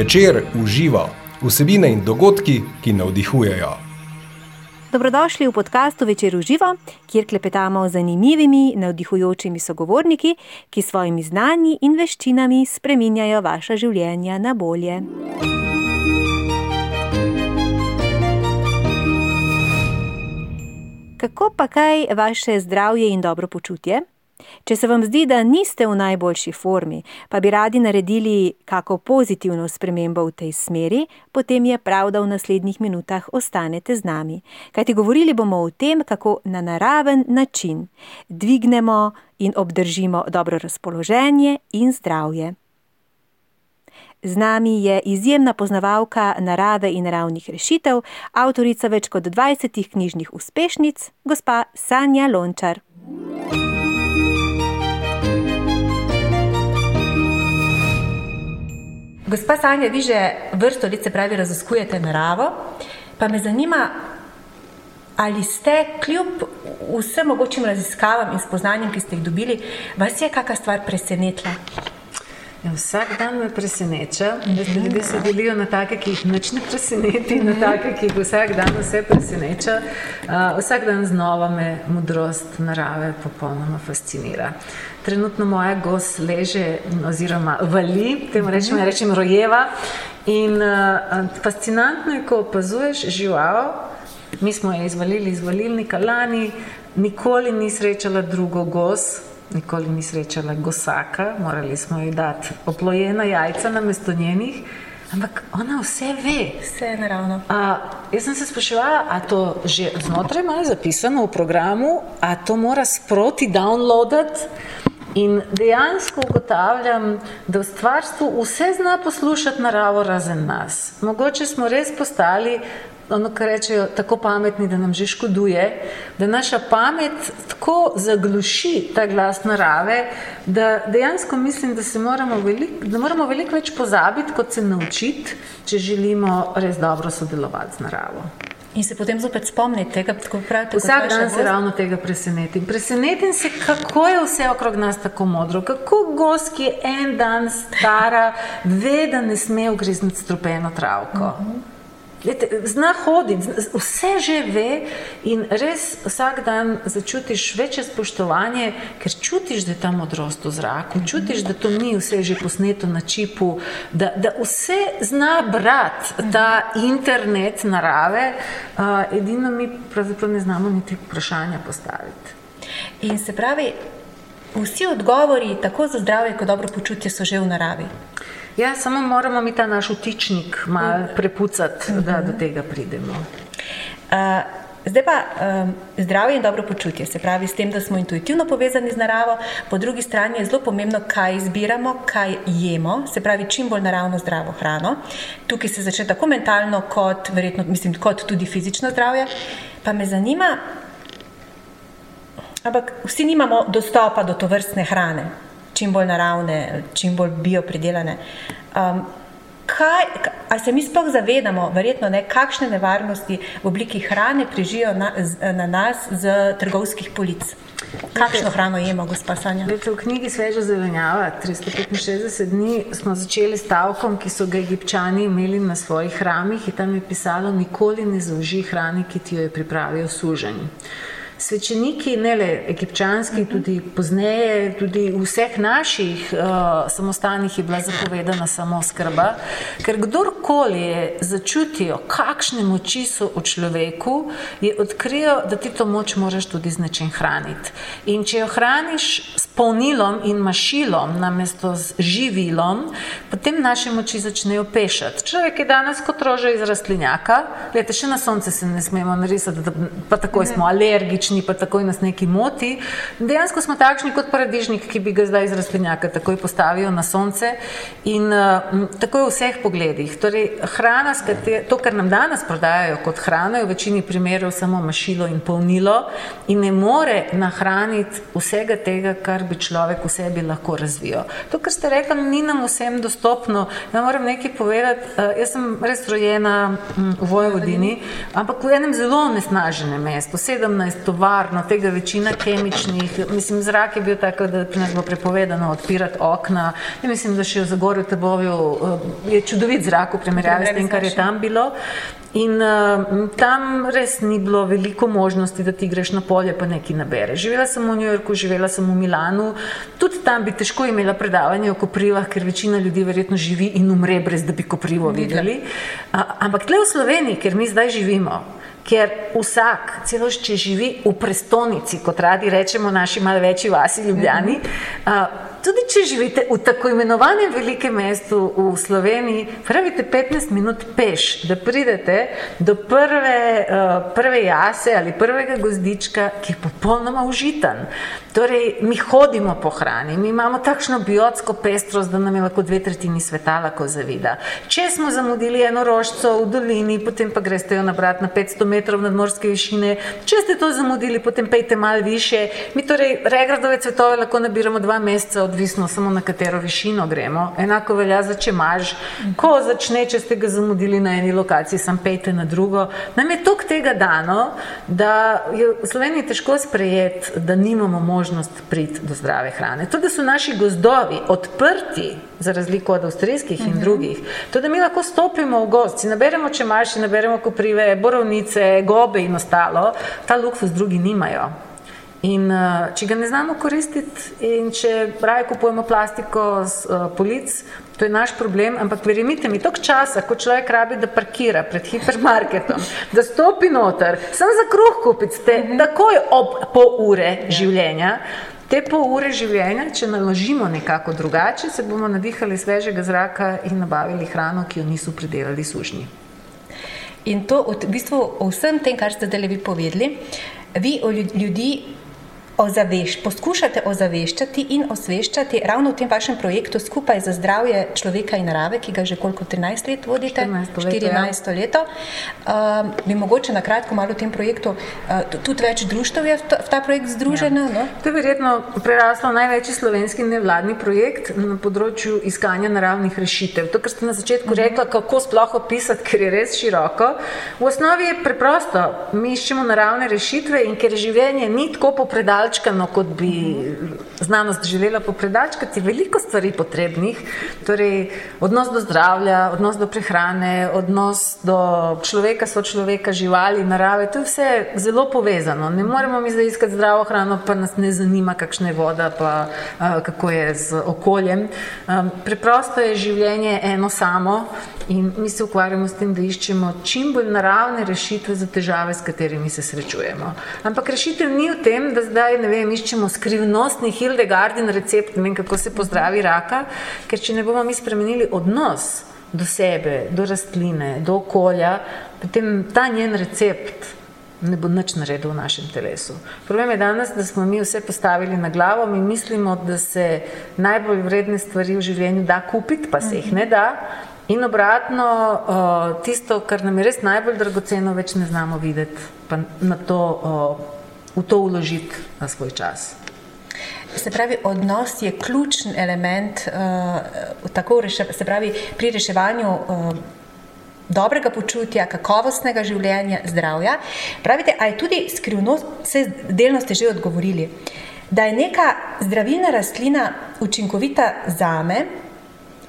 Večer uživa vsebine in dogodki, ki navdihujejo. Dobrodošli v podkastu Večer uživa, kjer klepetamo z zanimivimi, navdihujočimi sogovorniki, ki s svojimi znanji in veščinami spreminjajo vaša življenja na bolje. Kako pa kaj vaše zdravje in dobro počutje? Če se vam zdi, da niste v najboljši formi, pa bi radi naredili kako pozitivno spremembo v tej smeri, potem je prav, da v naslednjih minutah ostanete z nami. Kajti govorili bomo o tem, kako na naraven način dvignemo in obdržimo dobro razpoloženje in zdravje. Z nami je izjemna poznavalka narave in naravnih rešitev, avtorica več kot 20 knjižnih uspešnic, gospa Sanja Lončar. Gospa Sanja, vi že vrsto let se pravi raziskujete naravo, pa me zanima, ali ste kljub vsem mogočim raziskavam in spoznanjem, ki ste jih dobili, vas je kakšna stvar presenetila? Ja, vsak dan me preseneča, se ljudje se delijo na take, ki jih nič ne preseneti, na take, ki jih vsak dan vse preseneča. Uh, vsak dan znova me modrost narave popolnoma fascinira. Trenutno moja gos leže oziroma vali, temu rečem, ja rečem rojeva. In uh, fascinantno je, ko opazuješ žival, mi smo jo izvalili iz valilnika lani, nikoli ni srečala drugo gos, nikoli ni srečala gosaka, morali smo ji dati oplojena jajca na mesto njenih. Ampak ona vse ve. Vse je naravno. A, jaz sem se spraševala, ali to že znotraj ima zapisano v programu, ali to mora sproti downloadati. In dejansko ugotavljam, da v stvarstvu vse zna poslušati naravo razen nas. Mogoče smo res postali ono, kar rečejo, tako pametni, da nam že škoduje, da naša pamet tako zagluši ta glas narave, da dejansko mislim, da se moramo veliko, da moramo veliko več pozabiti, kot se naučiti, če želimo res dobro sodelovati z naravo. In se potem zopet spomnite tega, kako pravite. Vsak dan se ravno tega presenetim. Presenetim se, kako je vse okrog nas tako modro, kako gost, ki je en dan stara, ve, da ne sme ugrizniti strupeno travko. Uh -huh. Lete, zna hoditi, vse že ve, in res vsak dan začutiš večje spoštovanje, ker čutiš, da je ta modrost v zraku, čutiš, da to ni vse že posneto na čipu, da, da vse zna brati ta internet narave, uh, edino mi pravzaprav ne znamo niti vprašanja postaviti. In se pravi, vsi odgovori, tako za zdravje, kot dobro počutje, so že v naravi. Ja, samo moramo mi ta naš vtičnik malo prepucati, da do tega pridemo. Uh, zdaj pa um, zdravje in dobro počutje, se pravi, s tem, da smo intuitivno povezani z naravo, po drugi strani je zelo pomembno, kaj izbiramo, kaj jemo, se pravi, čim bolj naravno zdravo hrano. Tukaj se začne tako mentalno, kot, verjetno, mislim, kot tudi fizično zdravje. Pa me zanima, ampak vsi nimamo dostopa do to vrstne hrane čim bolj naravne, čim bolj biopredelane. Um, kaj, ali se mi sploh zavedamo, verjetno ne, kakšne nevarnosti v obliki hrane prižijo na, na nas z trgovskih polic? Kakšno hrano jemo, gospod Sanja? Lete, v knjigi Sveža zelenjava 365 dni smo začeli s stavkom, ki so ga egipčani imeli na svojih ramih in tam je pisalo: Nikoli ne zauži hrane, ki ti jo je pripravil suženj svečeniki, ne le egipčanski, tudi pozneje, tudi v vseh naših uh, samostanih je bila zapovedana samo skrba, ker kdorkoli je začutil, kakšne moči so v človeku, je odkril, da ti to moč moraš tudi z nečim hraniti. In če jo hraniš s polnilom in mašilom, namesto z živilom, potem naše moči začnejo pešati. Človek je danes kot roža iz rastlinjaka, gledajte, še na sonce se ne smemo narisati, pa takoj smo alergični takšni, pa takoj nas neki moti. Dejansko smo takšni kot paradižnik, ki bi ga zdaj iz rastlinjaka takoj postavil na sonce in uh, tako je v vseh pogledih. Torej, hrana, to, kar nam danes prodajajo kot hrana, je v večini primerov samo mašilo in polnilo in ne more nahraniti vsega tega, kar bi človek v sebi lahko razvijal. To, kar ste rekli, ni nam vsem dostopno. Ja moram nekaj povedati, uh, jaz sem res rojena um, v Vojvodini, ampak v enem zelo nesnaženem mestu, 17 varno, tega večina kemičnih, mislim, zrak je bil tako, da pri nas bo prepovedano odpirati okna. Ja, mislim, da še v Zagorju Tebovju uh, je čudovit zrak v primerjavi s tem, kar je tam bilo. In uh, tam res ni bilo veliko možnosti, da ti greš na polje, pa nekaj nabere. Živela sem v New Yorku, živela sem v Milanu, tudi tam bi težko imela predavanje o koprivah, ker večina ljudi verjetno živi in umre, brez da bi koprivo videli. Uh, ampak tle v Sloveniji, ker mi zdaj živimo, ker vsak, celo če živi v prestolnici, kot radi rečemo, naši malo večji vasi Ljubljani. Uh, Tudi če živite v tako imenovanem velikem mestu v Sloveniji, pravite 15 minut peš, da pridete do prve, uh, prve jase ali prvega gozdička, ki je popolnoma užitan. Torej, mi hodimo po hrani, mi imamo takšno biotsko pestrost, da nam je lahko dve tretjini sveta lahko zavida. Če smo zamudili eno rožco v dolini, potem pa greste jo nabrati na 500 metrov nadmorske višine, če ste to zamudili, potem pejte malo više. Mi torej regradove cvetove lahko nabiramo dva meseca odvisno samo na katero višino gremo. Enako velja za če maž. Ko začne, če ste ga zamudili na eni lokaciji, sam pejte na drugo. Nam je tok tega dano, da je v Sloveniji težko sprejeti, da nimamo možnost priti do zdrave hrane. To, da so naši gozdovi odprti, za razliko od avstrijskih in mhm. drugih, to, da mi lahko stopimo v gost, si naberemo čemaši, naberemo koprive, borovnice, gobe in ostalo, ta luksus drugi nimajo. In uh, če ga ne znamo koristiti, in če raje kupujemo plastiko z uh, polic, to je naš problem. Ampak verjemite mi, toliko časa, ko človek rabi, da parkira pred hipermarketom, da stopi noter, samo za kruh kupiti, ste mhm. takoj ob pol ure ja. življenja. Te pol ure življenja, če naložimo nekako drugače, se bomo nadihali svežega zraka in nabavili hrano, ki jo niso pridelali sužnji. In to v bistvu o vsem tem, kar ste zdaj vi povedali, vi ljudi ozaveš, poskušate ozaveščati in osveščati ravno v tem vašem projektu skupaj za zdravje človeka in narave, ki ga že koliko 13 let vodite, 14 leto. 14 ja. leto. Uh, bi mogoče na kratko malo o tem projektu, uh, tudi več društv je v, to, v ta projekt združeno? Ja. No? To je verjetno preraslo največji slovenski nevladni projekt na področju iskanja naravnih rešitev. To, kar ste na začetku mhm. rekla, kako sploh opisati, ker je res široko. V osnovi je preprosto, mi iščemo naravne rešitve in ker življenje ni tako popredalno, predalčkano, kot bi znanost želela popredalčkati, veliko stvari potrebnih, torej odnos do zdravja, odnos do prehrane, odnos do človeka, so človeka, živali, narave, to je vse zelo povezano. Ne moremo mi zdaj iskati zdravo hrano, pa nas ne zanima, kakšna je voda, pa kako je z okoljem. Preprosto je življenje eno samo in mi se ukvarjamo s tem, da iščemo čim bolj naravne rešitve za težave, s katerimi se srečujemo. Ampak rešitev ni v tem, da zdaj ne vem, iščemo skrivnostni Hildegardin recept, ne vem, kako se pozdravi raka, ker če ne bomo mi spremenili odnos do sebe, do rastline, do okolja, potem ta njen recept ne bo nič naredil v našem telesu. Problem je danes, da smo mi vse postavili na glavo, mi mislimo, da se najbolj vredne stvari v življenju da kupiti, pa se jih ne da. In obratno, tisto, kar nam je res najbolj dragoceno, več ne znamo videti, pa na to v to vložiti na svoj čas. Se pravi, odnos je ključen element uh, reše, se pravi, pri reševanju uh, dobrega počutja, kakovostnega življenja, zdravja. Pravite, a je tudi skrivnost, vse delno ste že odgovorili, da je neka zdravilna rastlina učinkovita za me,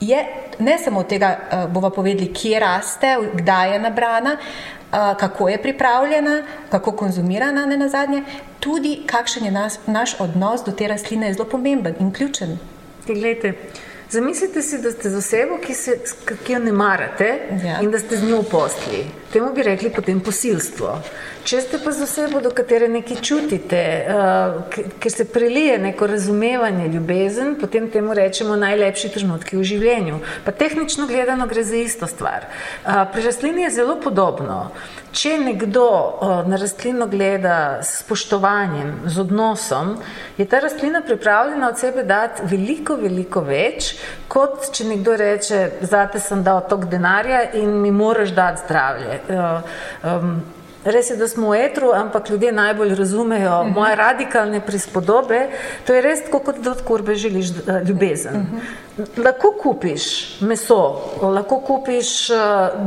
je ne samo od tega, uh, bomo povedali, kje raste, kdaj je nabrana, kako je pripravljena, kako konzumirana, ne na zadnje, tudi kakšen je nas, naš odnos do te rastline, je zelo pomemben in ključen. Glejte, zamislite si, da ste z osebo, ki, se, ki jo ne marate ja. in da ste z njo v posli. Temu bi rekli potem posilstvo. Če ste pa z osebo, do katere nekaj čutite, uh, ker se prelije neko razumevanje, ljubezen, potem temu rečemo najlepši trenutki v življenju. Pa tehnično gledano gre za isto stvar. Uh, pri rastlini je zelo podobno. Če nekdo uh, na rastlino gleda s spoštovanjem, z odnosom, je ta rastlina pripravljena od sebe dati veliko, veliko več, kot če nekdo reče, zate sem dal tok denarja in mi moraš dati zdravje. Um, Res je, da smo v etru, ampak ljudje najbolj razumejo uh -huh. moje radikalne prispodobe. To je res tako, kot da od kurbe želiš uh, ljubezen. Uh -huh. Lahko kupiš meso, lahko kupiš uh,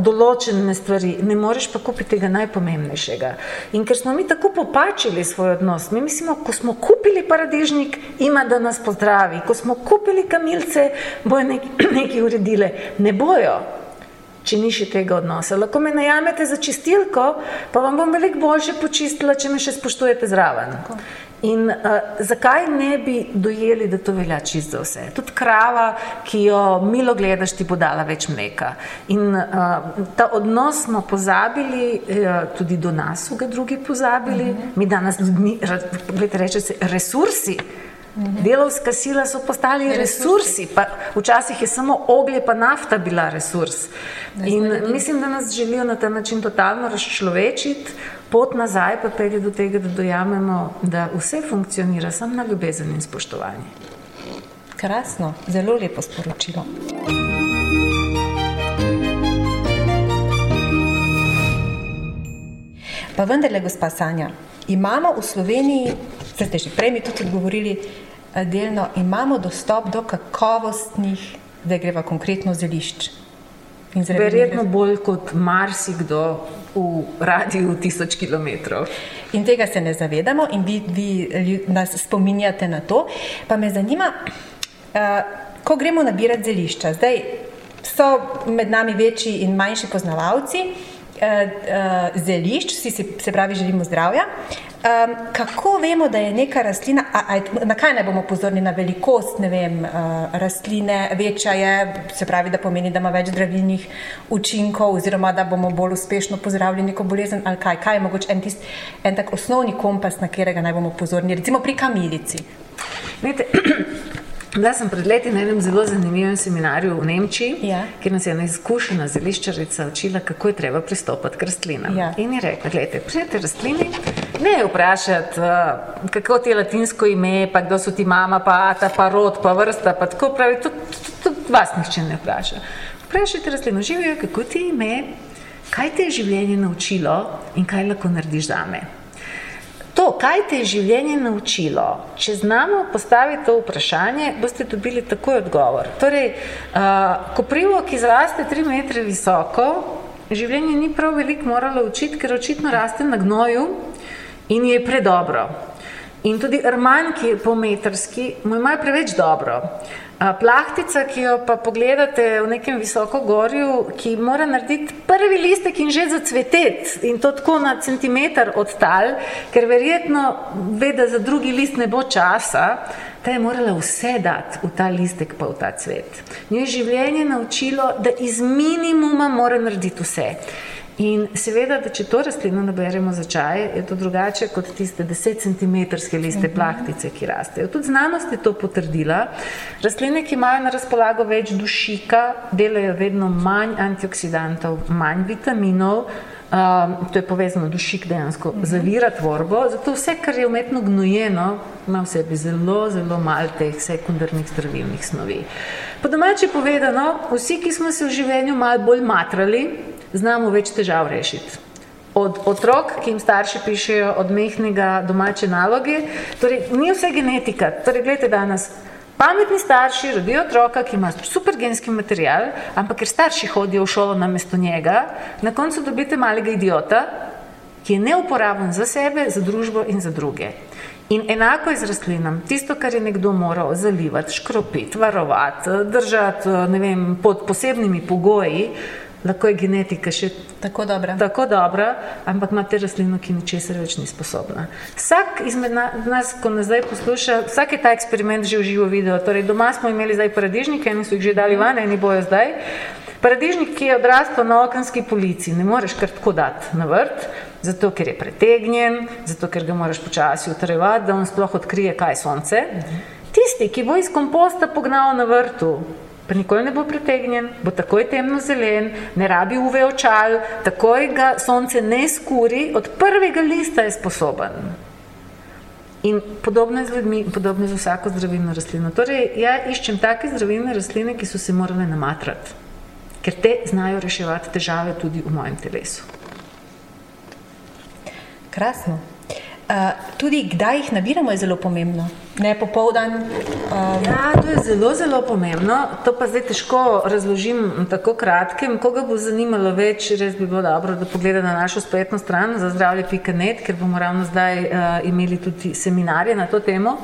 določene stvari, ne moreš pa kupiti tega najpomembnejšega. In ker smo mi tako popačili svoj odnos, mi mislimo, ko smo kupili paradižnik, ima da nas pozdravi, ko smo kupili kamilce, bojo nekaj, nekaj uredile. Ne bojo če ni še tega odnosa. Lahko me najamete za čistilko, pa vam bom veliko boljše počistila, če me še spoštujete zraven. In uh, zakaj ne bi dojeli, da to velja čist za vse? Tudi krava, ki jo milo gledaš, ti bo dala več mleka. In uh, ta odnos smo pozabili, uh, tudi do nas so ga drugi pozabili. Mhm. -huh. Mi danes ljudmi, gledajte, reče se, resursi. Delovska sila so postali resursi, pa včasih je samo oglje pa nafta bila resurs. In mislim, da nas želijo na ta način totalno razčlovečiti, pot nazaj pa pelje do tega, da dojamemo, da vse funkcionira samo na ljubezen in spoštovanje. Krasno, zelo lepo sporočilo. Pa vendarle, gospa Sanja, imamo v Sloveniji, ste že prej mi tudi odgovorili, delno imamo dostop do kakovostnih, da greva konkretno zelišč. Verjetno bolj kot marsikdo v radiju tisoč km. In tega se ne zavedamo, in vi, vi nas spominjate na to. Pa me zanima, uh, ko gremo nabirati zelišča. Zdaj so med nami večji in manjši poznavalci. Uh, uh, zelišč, si, se pravi, želimo zdravja. Um, kako vemo, da je neka rastlina, a, a, na kaj naj bomo pozorni, na velikost vem, uh, rastline, večja je, se pravi, da pomeni, da ima več zdravilnih učinkov, oziroma da bomo bolj uspešno pozdravili neko bolezen, ali kaj, kaj je mogoče en, tist, en tak osnovni kompas, na katerega naj bomo pozorni, recimo pri kamilici. Vete, Bila sem pred leti na enem zelo zanimivem seminarju v Nemčiji, ja. kjer nas je ena izkušena zeliščarica učila, kako je treba pristopiti k rastlinam. Ja. In je rekla: Poglejte, pridete rastlini, ne vprašati, uh, kako ti je latinsko ime, pa kdo so ti mama, pa ata, pa rod, pa vrsta. Pa tako pravi, tudi vas nihče ne vpraša. Vprašajte rastlino, živijo, kako ti je ime, kaj te je življenje naučilo in kaj lahko narediš za me. To, kaj te je življenje naučilo, če znamo postaviti to vprašanje, boste dobili takoj odgovor. Torej, uh, koprivo, ki zraste tri metre visoko, življenje ni prav veliko moralo učiti, ker očitno raste na gnoju in je predobro. In tudi rmanj, ki je pometrski, mu je preveč dobro. Plahtica, ki jo pa pogledate v nekem visokogorju, ki mora narediti prvi listek in že zacveteti in to tako na centimeter od tal, ker verjetno ve, da za drugi list ne bo časa, ta je morala vse dati v ta listek pa v ta cvet. Je življenje naučilo, da iz minimuma mora narediti vse. In seveda, da če to rastlino naberemo za čaj, je to drugače kot tiste 10 cm liste mhm. plahtice, ki rastejo. Tudi znanost je to potrdila. Rastline, ki imajo na razpolago več dušika, delajo vedno manj antioksidantov, manj vitaminov. Um, to je povezano, dušik dejansko mhm. zavira tvorbo, zato vse, kar je umetno gnojeno, ima v sebi zelo, zelo malo teh sekundarnih zdravilnih snovi. Po domači povedano, vsi, ki smo se v življenju malo bolj matrali, znamo več težav rešiti. Od otrok, ki jim starši pišejo od mehnega domače naloge, torej ni vse genetika. Torej, gledajte danes, pametni starši rodijo otroka, ki ima super genski material, ampak ker starši hodijo v šolo na mesto njega, na koncu dobite malega idiota, ki je neuporaben za sebe, za družbo in za druge. In enako je z rastlinam. Tisto, kar je nekdo moral zalivati, škropiti, varovati, držati vem, pod posebnimi pogoji, lahko je genetika še tako dobra. tako dobra, ampak ima te rastline, ki ničesar več ni sposobna. Vsak izmed nas, ko nas zdaj posluša, vsak je ta eksperiment že v živo videl. Torej, doma smo imeli zdaj paradižnike, eni so jih že dali van, eni bojo zdaj. Paradižnik, ki je odrastel na okenski polici, ne moreš kar tako dati na vrt, zato ker je pretegnjen, zato ker ga moraš počasi utrjevati, da on sploh odkrije, kaj je sonce. Tisti, ki bo iz komposta pognal na vrtu, pa nikoli ne bo pretegnjen, bo takoj temno zelen, ne rabi UV očal, takoj ga sonce ne skuri, od prvega lista je sposoben. In podobno je z ljudmi, podobno je z vsako zdravilno rastlino. Torej, ja iščem take zdravilne rastline, ki so se morale namatrati, ker te znajo reševati težave tudi v mojem telesu. Krasno. Uh, tudi kdaj jih nabiramo, je zelo pomembno. Ne popoldan. Um... Ja, to je zelo, zelo pomembno. To pa zdaj težko razložim tako kratkim. Koga bo zanimalo več, res bi bilo dobro, da pogleda na našo spletno stran za zdravje.net, ker bomo ravno zdaj uh, imeli tudi seminarje na to temo.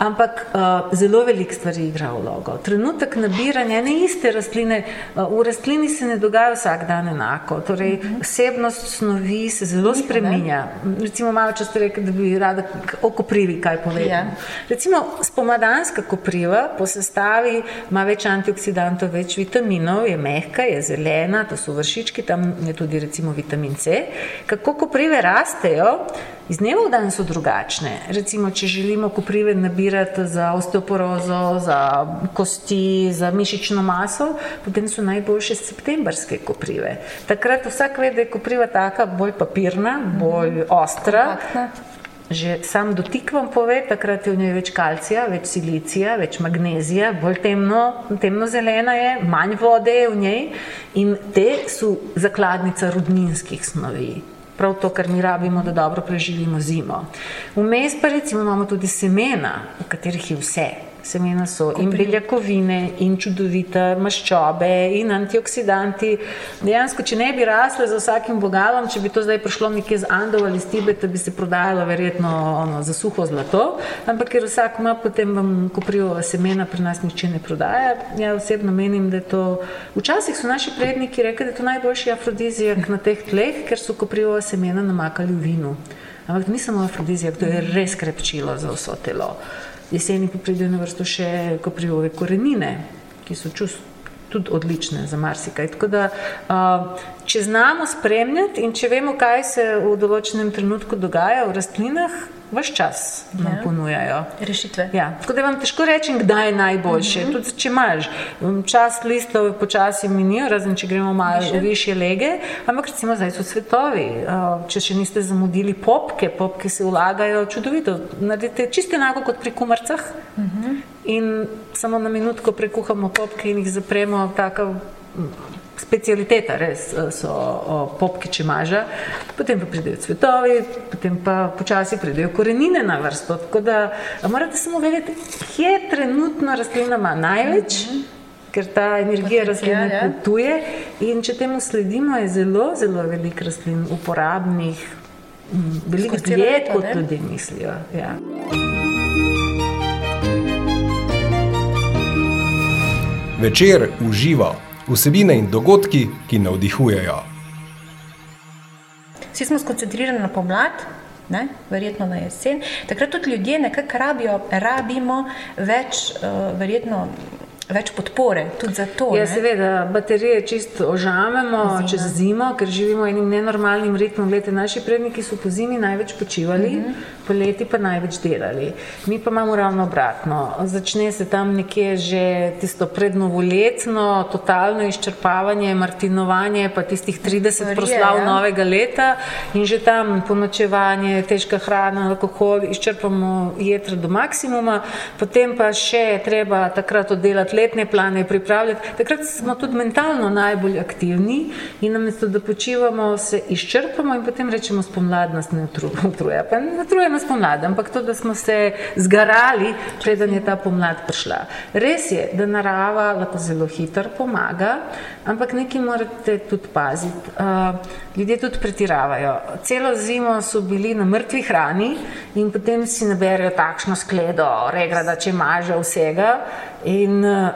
Ampak uh, zelo veliko stvari igra vlogo. Trenutek nabiranja ene iste rastline, uh, v rastlini se ne dogaja vsak dan enako. Torej, uh mhm. -huh. vsebnost snovi se zelo spreminja. Recimo, malo če ste rekli, da bi rada o koprivi kaj povedala. Ja. Recimo spomladanska kopriva po sestavi ima več antioksidantov, več vitaminov, je mehka, je zelena, to so vršički, tam je tudi recimo vitamin C. Kako koprive rastejo, iz dneva v dan so drugačne. Recimo, če želimo koprive nabirati za osteoporozo, za kosti, za mišično maso, potem so najboljše septembrske koprive. Takrat vsak ve, da je kopriva taka bolj papirna, bolj ostra. Kompaktna. Že sam dotik vam pove, takrat je v njej več kalcija, več silicija, več magnezija, bolj temno, temno zelena je, manj vode je v njej in te so zakladnica rudninskih snovi. Prav to, kar mi rabimo, da dobro preživimo zimo. Vmes pa recimo imamo tudi semena, v katerih je vse. Semena so in beljakovine, in čudovite maščobe, in antioksidanti. Dejansko, če ne bi rasle za vsakim bogalom, če bi to zdaj prišlo nekje z Andov ali z Tibeta, bi se prodajalo verjetno ono, za suho zlato. Ampak ker vsak ima potem vam koprijo semena, pri nas niče ne prodaja. Ja osebno menim, da je to. Včasih so naši predniki rekli, da je to najboljši afrodizijak na teh tleh, ker so koprijo semena namakali v vinu. Ampak ni samo afrodizijak, to je res krepčilo za vso telo jeseni pa pridejo na vrsto še koprivove korenine, ki so čust, tudi odlične za marsikaj. Tako da, če znamo spremljati in če vemo, kaj se v določenem trenutku dogaja v rastlinah, vse čas nam ja. ponujajo rešitve. Ja. Tako da vam težko rečem, kdaj je najboljše. Uh mhm. -huh. Tudi če imaš čas listov, počasi minijo, razen če gremo malo v više lege, ampak recimo zdaj so svetovi. Če še niste zamudili popke, popke se vlagajo čudovito. Naredite čisto enako kot pri kumarcah. Uh mhm. -huh. In samo na minutko prekuhamo popke in jih zapremo, tako specialiteta, res eh, so popke čemaža, potem pa pridejo cvetovi, potem pa počasi pridejo korenine na vrsto. Tako da morate samo vedeti, kje trenutno rastlina ima največ. Mm -hmm. Ker ta energija rastline ja, potuje, in če temu sledimo, je zelo, zelo veliko rastlin uporabnih, veliko dlje, kot ljudje mislijo. Ja. Večer uživa vsebine in dogodki, ki navdihujejo. Vsi smo skoncentrirani na pomlad, ne? verjetno na jesen. Takrat tudi ljudje nekako rabijo, rabimo več, uh, verjetno več podpore, tudi za to. Ja, seveda, baterije čisto ožamemo Zima. čez zimo, ker živimo enim nenormalnim ritmom. Glede, naši predniki so po zimi največ počivali, mm -hmm. poleti pa največ delali. Mi pa imamo ravno obratno. Začne se tam nekje že tisto prednovoletno, totalno izčrpavanje, martinovanje, pa tistih 30 Storije, proslav ja. novega leta in že tam ponočevanje, težka hrana, alkohol, izčrpamo jedra do maksimuma, potem pa še treba takrat oddelati letne plane pripravljati. Takrat smo tudi mentalno najbolj aktivni in namesto da počivamo, se izčrpamo in potem rečemo, spomladi nas ne utruje. Pa ne utruje nas pomlad, ampak to, da smo se zgarali, preden je ta pomlad prišla. Res je, da narava lahko zelo hitro pomaga, ampak nekaj morate tudi paziti. Uh, ljudje tudi pretiravajo. Celo zimo so bili na mrtvi hrani in potem si naberijo takšno skledo, regrada, če maže vsega. In uh,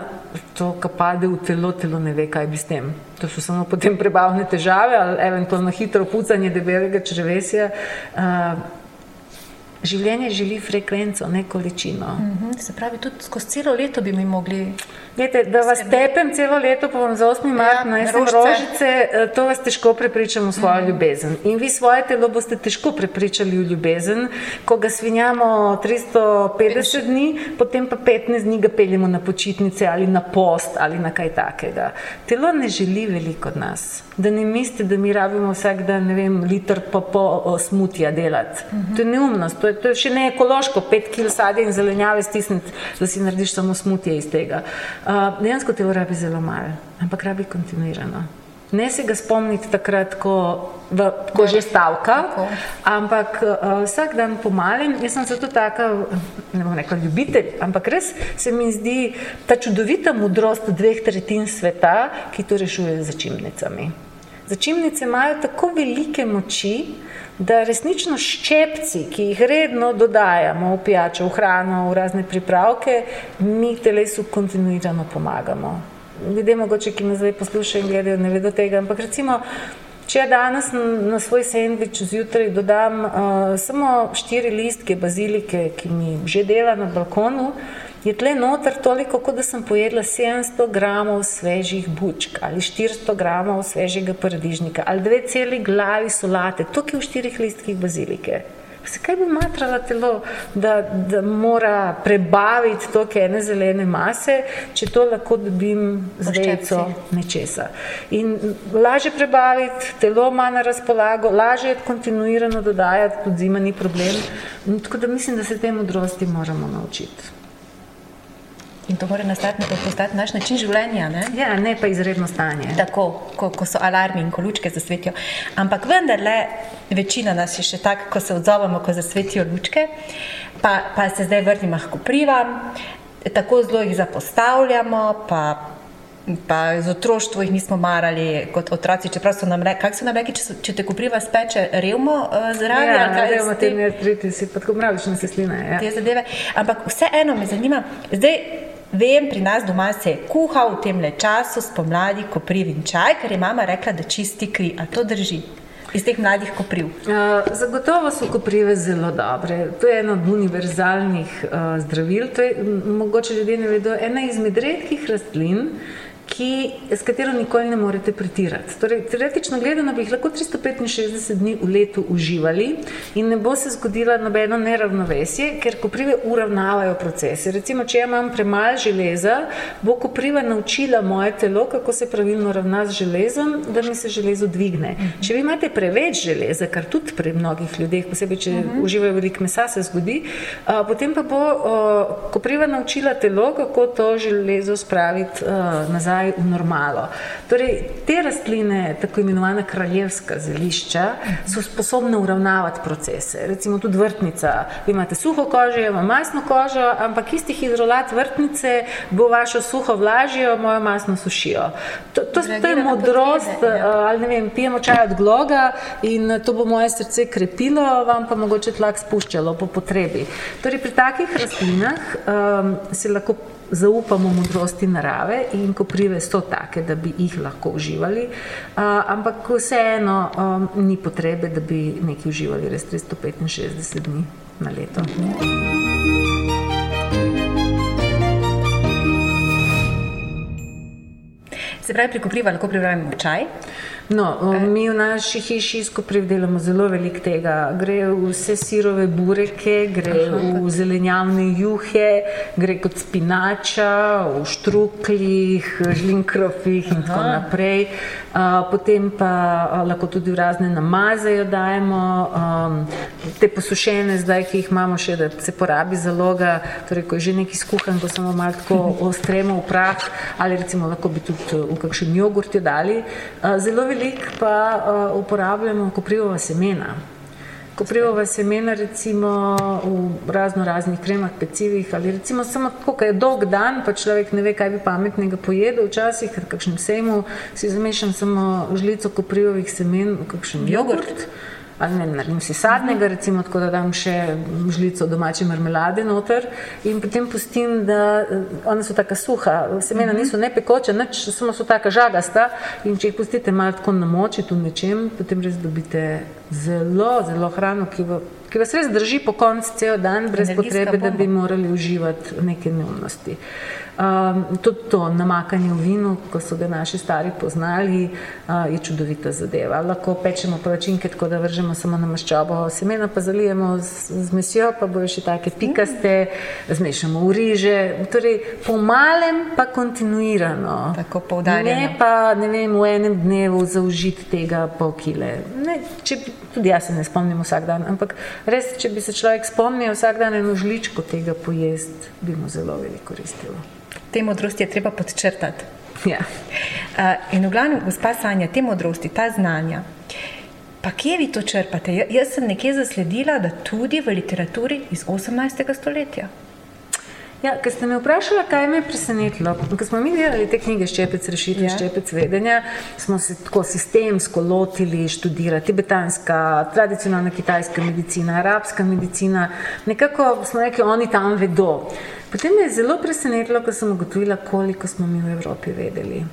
to, kar pade v telo, telo ne ve, kaj bi s tem. To so samo potem prebavne težave ali eventualno hitro pucanje debelega črvesja. Uh, Življenje želi frekvenco, ne količino. Mhm, -huh, se pravi, tudi skozi celo leto bi mi mogli. Gledajte, da vas skrbeti. tepem celo leto, pa vam za 8. mart ja, najdem rožice, eh, to vas težko prepričam v svojo mhm. -huh. ljubezen. In vi svoje telo boste težko prepričali v ljubezen, ko ga svinjamo 350 dni, potem pa 15 dni ga peljemo na počitnice ali na post ali na kaj takega. Telo ne želi veliko od nas. Da ne mislite, da mi rabimo vsak dan, ne vem, liter pa pol smutja delati. Uh -huh. To je neumnost, to je, to je še ne ekološko, pet kil sadja in zelenjave stisniti, da si narediš samo smutje iz tega. Uh, dejansko telo rabi zelo malo, ampak rabi kontinuirano. ne se ga spomniti takrat, ko, v, ko že stavka, Tako. ampak uh, vsak dan pomalem. Jaz sem zato taka, ne bom rekla ljubitelj, ampak res se mi zdi ta čudovita modrost dveh tretjin sveta, ki to rešuje z začimnicami. Začimnice imajo tako velike moči, da resnično ščepci, ki jih redno dodajamo v pijačo, v hrano, v razne pripravke, mi telesu kontinuirano pomagamo. Ljudje mogoče, ki nas zdaj poslušajo in gledajo, ne vedo tega, ampak recimo, če ja danes na, svoj sendvič zjutraj dodam uh, samo štiri listke bazilike, ki mi že dela na balkonu, je tle noter toliko, kot da sem pojedla 700 gramov svežih bučk ali 400 gramov svežega paradižnika ali dve celi glavi solate, tukaj v štirih listkih bazilike. Se kaj bi matrala telo, da, da mora prebaviti toke ene zelene mase, če to lahko dobim z vejico nečesa. In lažje prebaviti, telo ima na razpolago, lažje je kontinuirano dodajati, tudi zima ni problem. In Tako da mislim, da se te modrosti moramo naučiti. In to mora nastati, postati naš način življenja. Ne? Ja, ne pa izredno stanje. Tako, ko, ko so alarmi in ko lučke zasvetijo. Ampak vendarle, večina nas je še tako, ko se odzovemo, ko zasvetijo lučke, pa, pa se zdaj vrnimo k koprivam, tako zelo jih zapostavljamo. Pa, Pa z otroštvom jih nismo marali kot otroci, čeprav so nam rekli, kako so nam rekli, če, so- če te kopriva speče revmo uh, zraven. Ja, kaj zdaj s imamo tem- te artritisi, pa tako mravične sesline. Ja. te zadeve. Ampak vseeno me zanima, zdaj vem, pri nas doma se je kuhal v tem času spomladi koprivin čaj, ker je mama rekla, da čisti kri. A to drži? Iz teh mladih kopriv. Uh, zagotovo so koprive zelo dobre. To je eno od univerzalnih uh, zdravil. To je, mogoče ljudje ne vedo, ena izmed redkih rastlin, ki, s katero nikoli ne morete pretirati. Torej, teoretično gledano bi jih lahko 365 dni v letu uživali in ne bo se zgodila nobeno neravnovesje, ker koprive uravnavajo procese. Recimo, če ja imam premalo železa, bo kopriva naučila moje telo, kako se pravilno ravna z železom, da mi se železo dvigne. Če vi imate preveč železa, kar tudi pri mnogih ljudeh, posebej če uh -huh. uživajo veliko mesa, se zgodi, a, potem pa bo a, kopriva naučila telo, kako to železo spraviti a, nazaj v normalo. Torej, te rastline, tako imenovana kraljevska zelišča, so sposobne uravnavati procese. Recimo tudi vrtnica. Vi imate suho kožo, imam masno kožo, ampak isti hidrolat vrtnice bo vašo suho vlažijo, mojo masno sušijo. To, to, to je modrost, potrebe, ja. ali ne vem, pijemo čaj od gloga in to bo moje srce krepilo, vam pa mogoče tlak spuščalo po potrebi. Torej, pri takih rastlinah um, se lahko zaupamo modrosti narave in koprive so take, da bi jih lahko uživali, uh, ampak vseeno um, ni potrebe, da bi nekaj uživali res 365 dni na leto. Se pravi, pri kopriva lahko pripravimo čaj. No, mi v naši hiši s kopriv delamo zelo veliko tega. Gre v vse sirove bureke, gre v zelenjavne juhe, gre kot spinača, v štruklih, žlinkrofih in tako naprej. A, Potem pa a, lahko tudi v razne namaze jo dajemo. Um, te posušene zdaj, ki jih imamo še, da se porabi zaloga, torej ko je že nekaj skuhan, ko samo malo tako ostremo v prah ali recimo lahko bi tudi kakšen jogurt jo dali. Zelo veliko pa uporabljamo koprivova semena. Koprivova semena recimo v razno raznih kremah, pecivih ali recimo samo tako, ko je dolg dan, pa človek ne ve, kaj bi pametnega pojedel, včasih na kakšnem sejmu si zamešam samo žlico koprivovih semen v kakšen jogurt. jogurt ali ne, naredim si sadnega, recimo tako, da dam še žlico domače marmelade noter in potem pustim, da eh, ona so taka suha, semena niso ne pekoča, nič, samo so taka žagasta in če jih pustite malo tako namočiti v nečem, potem res dobite zelo, zelo hrano, ki, v, ki vas res drži po koncu cel dan, brez Energijska potrebe, da bi bomba. morali uživati neke neumnosti. Um, tudi to namakanje v vinu, ko so ga naši stari poznali, uh, je čudovita zadeva. Lahko pečemo palačinke tako, da vržemo samo na maščobo, semena pa zalijemo z, z mesjo, pa bojo še take pikaste, zmešamo v riže. Torej, po malem pa kontinuirano. Tako poudarjeno. Ne pa ne vem, v enem dnevu zaužiti tega pol kile. Ne, če, tudi jaz se ne spomnim vsak dan, ampak res, če bi se človek spomnil vsak dan eno žličko tega pojesti, bi mu zelo veliko koristilo. Te modrosti je treba podčrtati. Ja. Uh, in v glavnem, gospa Sanja, te modrosti, ta znanja. Pa kje vi to črpate? Ja, jaz sem nekje zasledila, da tudi v literaturi iz 18. stoletja. Ja, ker ste me vprašali, kaj me je presenetilo. Ko smo mi delali te knjige Ščepec rešitve, ja. Ščepec vedenja, smo se tako sistemsko lotili študirati tibetanska, tradicionalna kitajska medicina, arabska medicina. Nekako smo rekli, oni tam vedo. Potem me je zelo presenetilo, ko sem ugotovila, koliko smo mi v Evropi vedeli.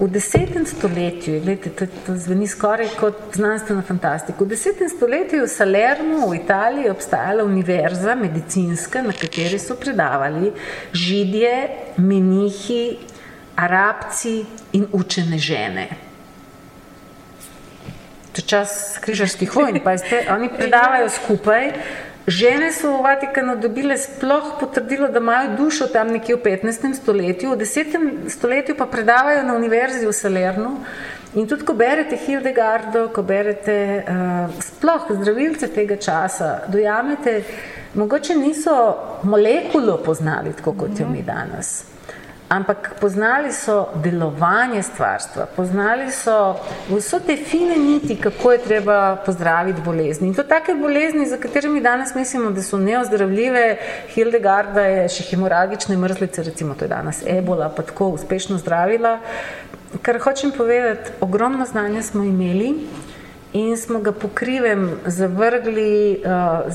V desetem stoletju, gledajte, to, to zveni skoraj kot znanstvena fantastika. V desetem stoletju je v Salernu v Italiji obstajala univerza medicinska, na kateri so predavali židje, menihi, arabci in učene žene. To je čas križarskih vojn, pa ste, oni predavajo skupaj. Žene so v Vatikanu dobile sploh potrdilo, da imajo dušo tam nekje v 15. stoletju, v 10. stoletju pa predavajo na univerzi v Salernu. In tudi, ko berete Hildegardo, ko berete uh, sploh zdravilce tega časa, dojamete, mogoče niso molekulo poznali tako, kot jo mi danes ampak poznali so delovanje stvarstva, poznali so vse te fine niti, kako je treba pozdraviti bolezni. In to take bolezni, za katerimi danes mislimo, da so neozdravljive, Hildegarda je še hemoragične mrzlice, recimo to je danes ebola, pa tako uspešno zdravila. Kar hočem povedati, ogromno znanja smo imeli in smo ga pokrivem zavrgli, uh,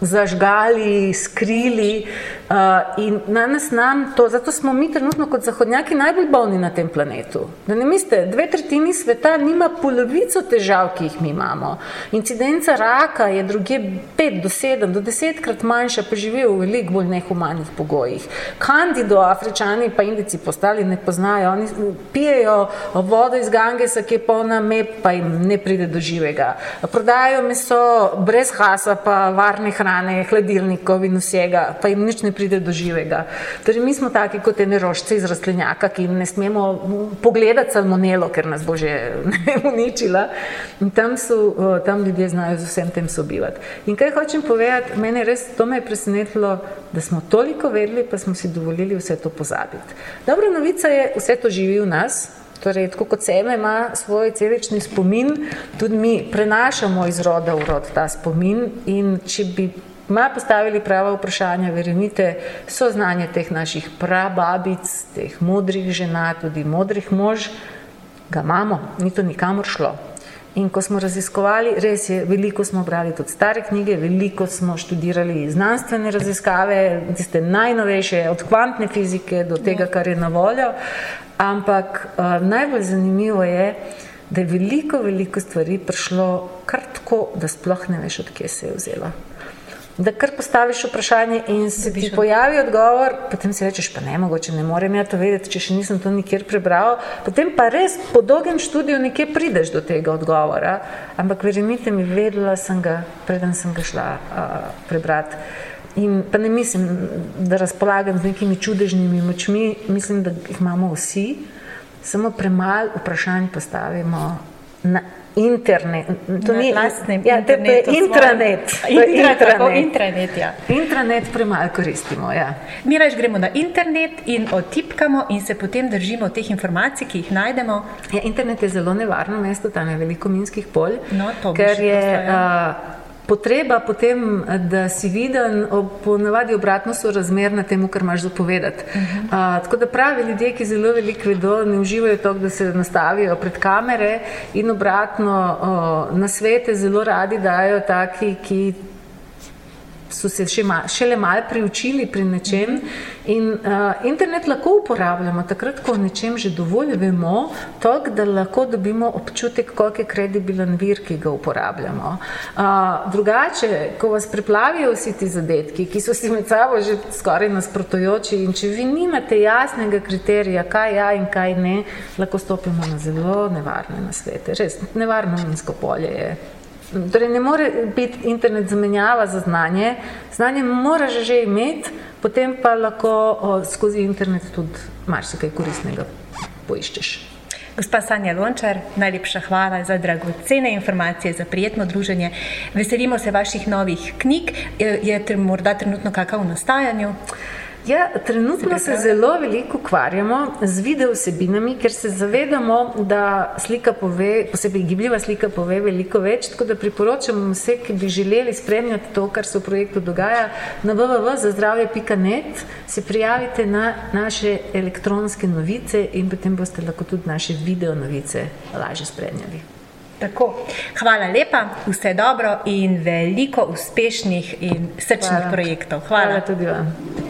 zažgali, skrili, Uh, in na nas nam to, zato smo mi trenutno kot zahodnjaki najbolj bolni na tem planetu. Da ne mislite, dve tretjini sveta nima polovico težav, ki jih mi imamo. Incidenca raka je druge 5 do 7 do 10 krat manjša, pa živijo v veliko bolj nehumanih pogojih. Kandido, afričani pa indici postali ne poznajo, oni pijejo vodo iz Gangesa, ki je polna mep, pa jim ne pride do živega. Prodajajo meso brez hasa, pa varne hrane, hladilnikov in vsega, pa jim nič ne pride do živega. Torej, mi smo taki kot ene rožce iz rastlinjaka, ki jim ne smemo pogledati salmonelo, ker nas bo že uničila. In tam, so, tam ljudje znajo z vsem tem sobivati. In kaj hočem povedati, mene res to me je presenetilo, da smo toliko vedeli, pa smo si dovolili vse to pozabiti. Dobra novica je, vse to živi v nas. Torej, tako kot seme ima svoj celični spomin, tudi mi prenašamo iz roda v rod ta spomin in če bi ima postavili prava vprašanja, verjemite, so znanje teh naših prababic, teh modrih žena, tudi modrih mož, ga imamo, ni to nikamor šlo. In ko smo raziskovali, res je, veliko smo brali tudi stare knjige, veliko smo študirali znanstvene raziskave, tiste najnovejše, od kvantne fizike do tega, kar je na voljo, ampak uh, najbolj zanimivo je, da je veliko, veliko stvari prišlo kar tako, da sploh ne veš, odkje se je vzela da kar postaviš vprašanje in se ti pojavi odgovor, potem si rečeš, pa ne, mogoče ne morem ja to vedeti, če še nisem to nikjer prebral. Potem pa res po dolgem študiju nekje prideš do tega odgovora, ampak verjemite mi, vedela sem ga, preden sem ga šla uh, prebrati. In pa ne mislim, da razpolagam z nekimi čudežnimi močmi, mislim, da jih imamo vsi, samo premalo vprašanj postavimo na internet. To ni lastni ja, internet. Intranet. Intranet. Intranet, ja. Intranet premalo koristimo. Ja. Mi reč gremo na internet in otipkamo in se potem držimo teh informacij, ki jih najdemo. Ja, internet je zelo nevarno mesto, tam je veliko minskih polj, no, ker je. Uh, potreba potem, da si viden, ponavadi obratno so razmerne temu, kar imaš zapovedati. Uh -huh. uh, tako da pravi ljudje, ki zelo veliko vedo, ne uživajo to, da se nastavijo pred kamere in obratno uh, na svete zelo radi dajo taki, ki so se še ma, šele malo priučili pri nečem. In uh, internet lahko uporabljamo takrat, ko nečem že dovolj vemo, tako da lahko dobimo občutek, koliko je kredibilen vir, ki ga uporabljamo. Uh, drugače, ko vas preplavijo vsi ti zadetki, ki so si med sabo že skoraj nasprotujoči, in če vi nimate jasnega kriterija, kaj ja in kaj ne, lahko stopimo na zelo nevarne nasvete. Res nevarno minsko polje je. Torej, ne more biti internet zamenjava za znanje, znanje moraš že imeti, potem pa lahko o, skozi internet tudi marsikaj koristnega poiščeš. Gospa Sanja Lončar, najlepša hvala za dragocene informacije, za prijetno druženje. Veselimo se vaših novih knjig. Je, je morda trenutno kakav v nastajanju? Ja, trenutno se zelo veliko ukvarjamo z video vsebinami, ker se zavedamo, da slika pove, posebej gibljiva slika pove veliko več. Tako da priporočam vse, ki bi želeli spremljati to, kar se v projektu dogaja, na www.zazdravje.net se prijavite na naše elektronske novice in potem boste lahko tudi naše video novice lažje spremljali. Tako. Hvala lepa, vse dobro in veliko uspešnih in srčnih Hvala. projektov. Hvala. Hvala tudi vam.